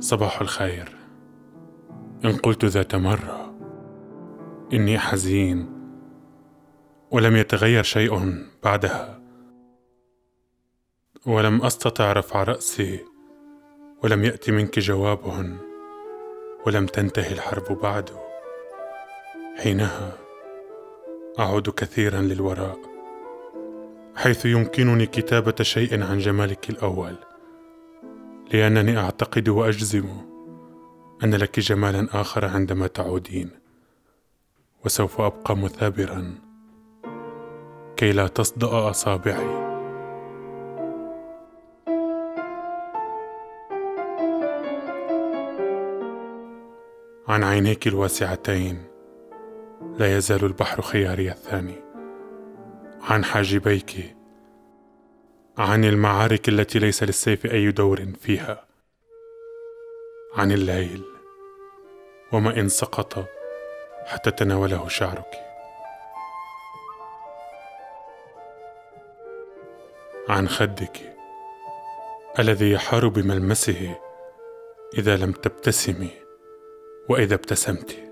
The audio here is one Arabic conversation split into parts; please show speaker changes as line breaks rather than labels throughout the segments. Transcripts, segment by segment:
صباح الخير. إن قلت ذات مرة إني حزين ولم يتغير شيء بعدها ولم أستطع رفع رأسي ولم يات منك جواب ولم تنتهي الحرب بعد. حينها أعود كثيرا للوراء حيث يمكنني كتابة شيء عن جمالك الأول. لأنني أعتقد وأجزم أن لك جمالا آخر عندما تعودين وسوف أبقى مثابرا كي لا تصدأ أصابعي. عن عينيك الواسعتين لا يزال البحر خياري الثاني. عن حاجبيك عن المعارك التي ليس للسيف أي دور فيها. عن الليل وما إن سقط حتى تناوله شعرك. عن خدك الذي يحار بملمسه إذا لم تبتسمي وإذا ابتسمت.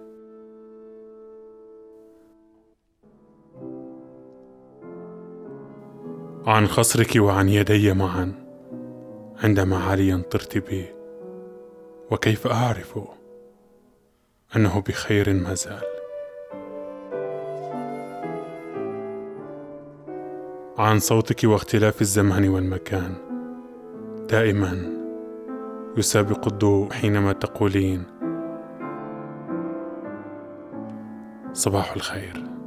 عن خصرك وعن يدي معا عندما عاليا طرت بي وكيف أعرف أنه بخير ما زال؟ عن صوتك واختلاف الزمان والمكان. دائما يسابق الضوء حينما تقولين صباح الخير.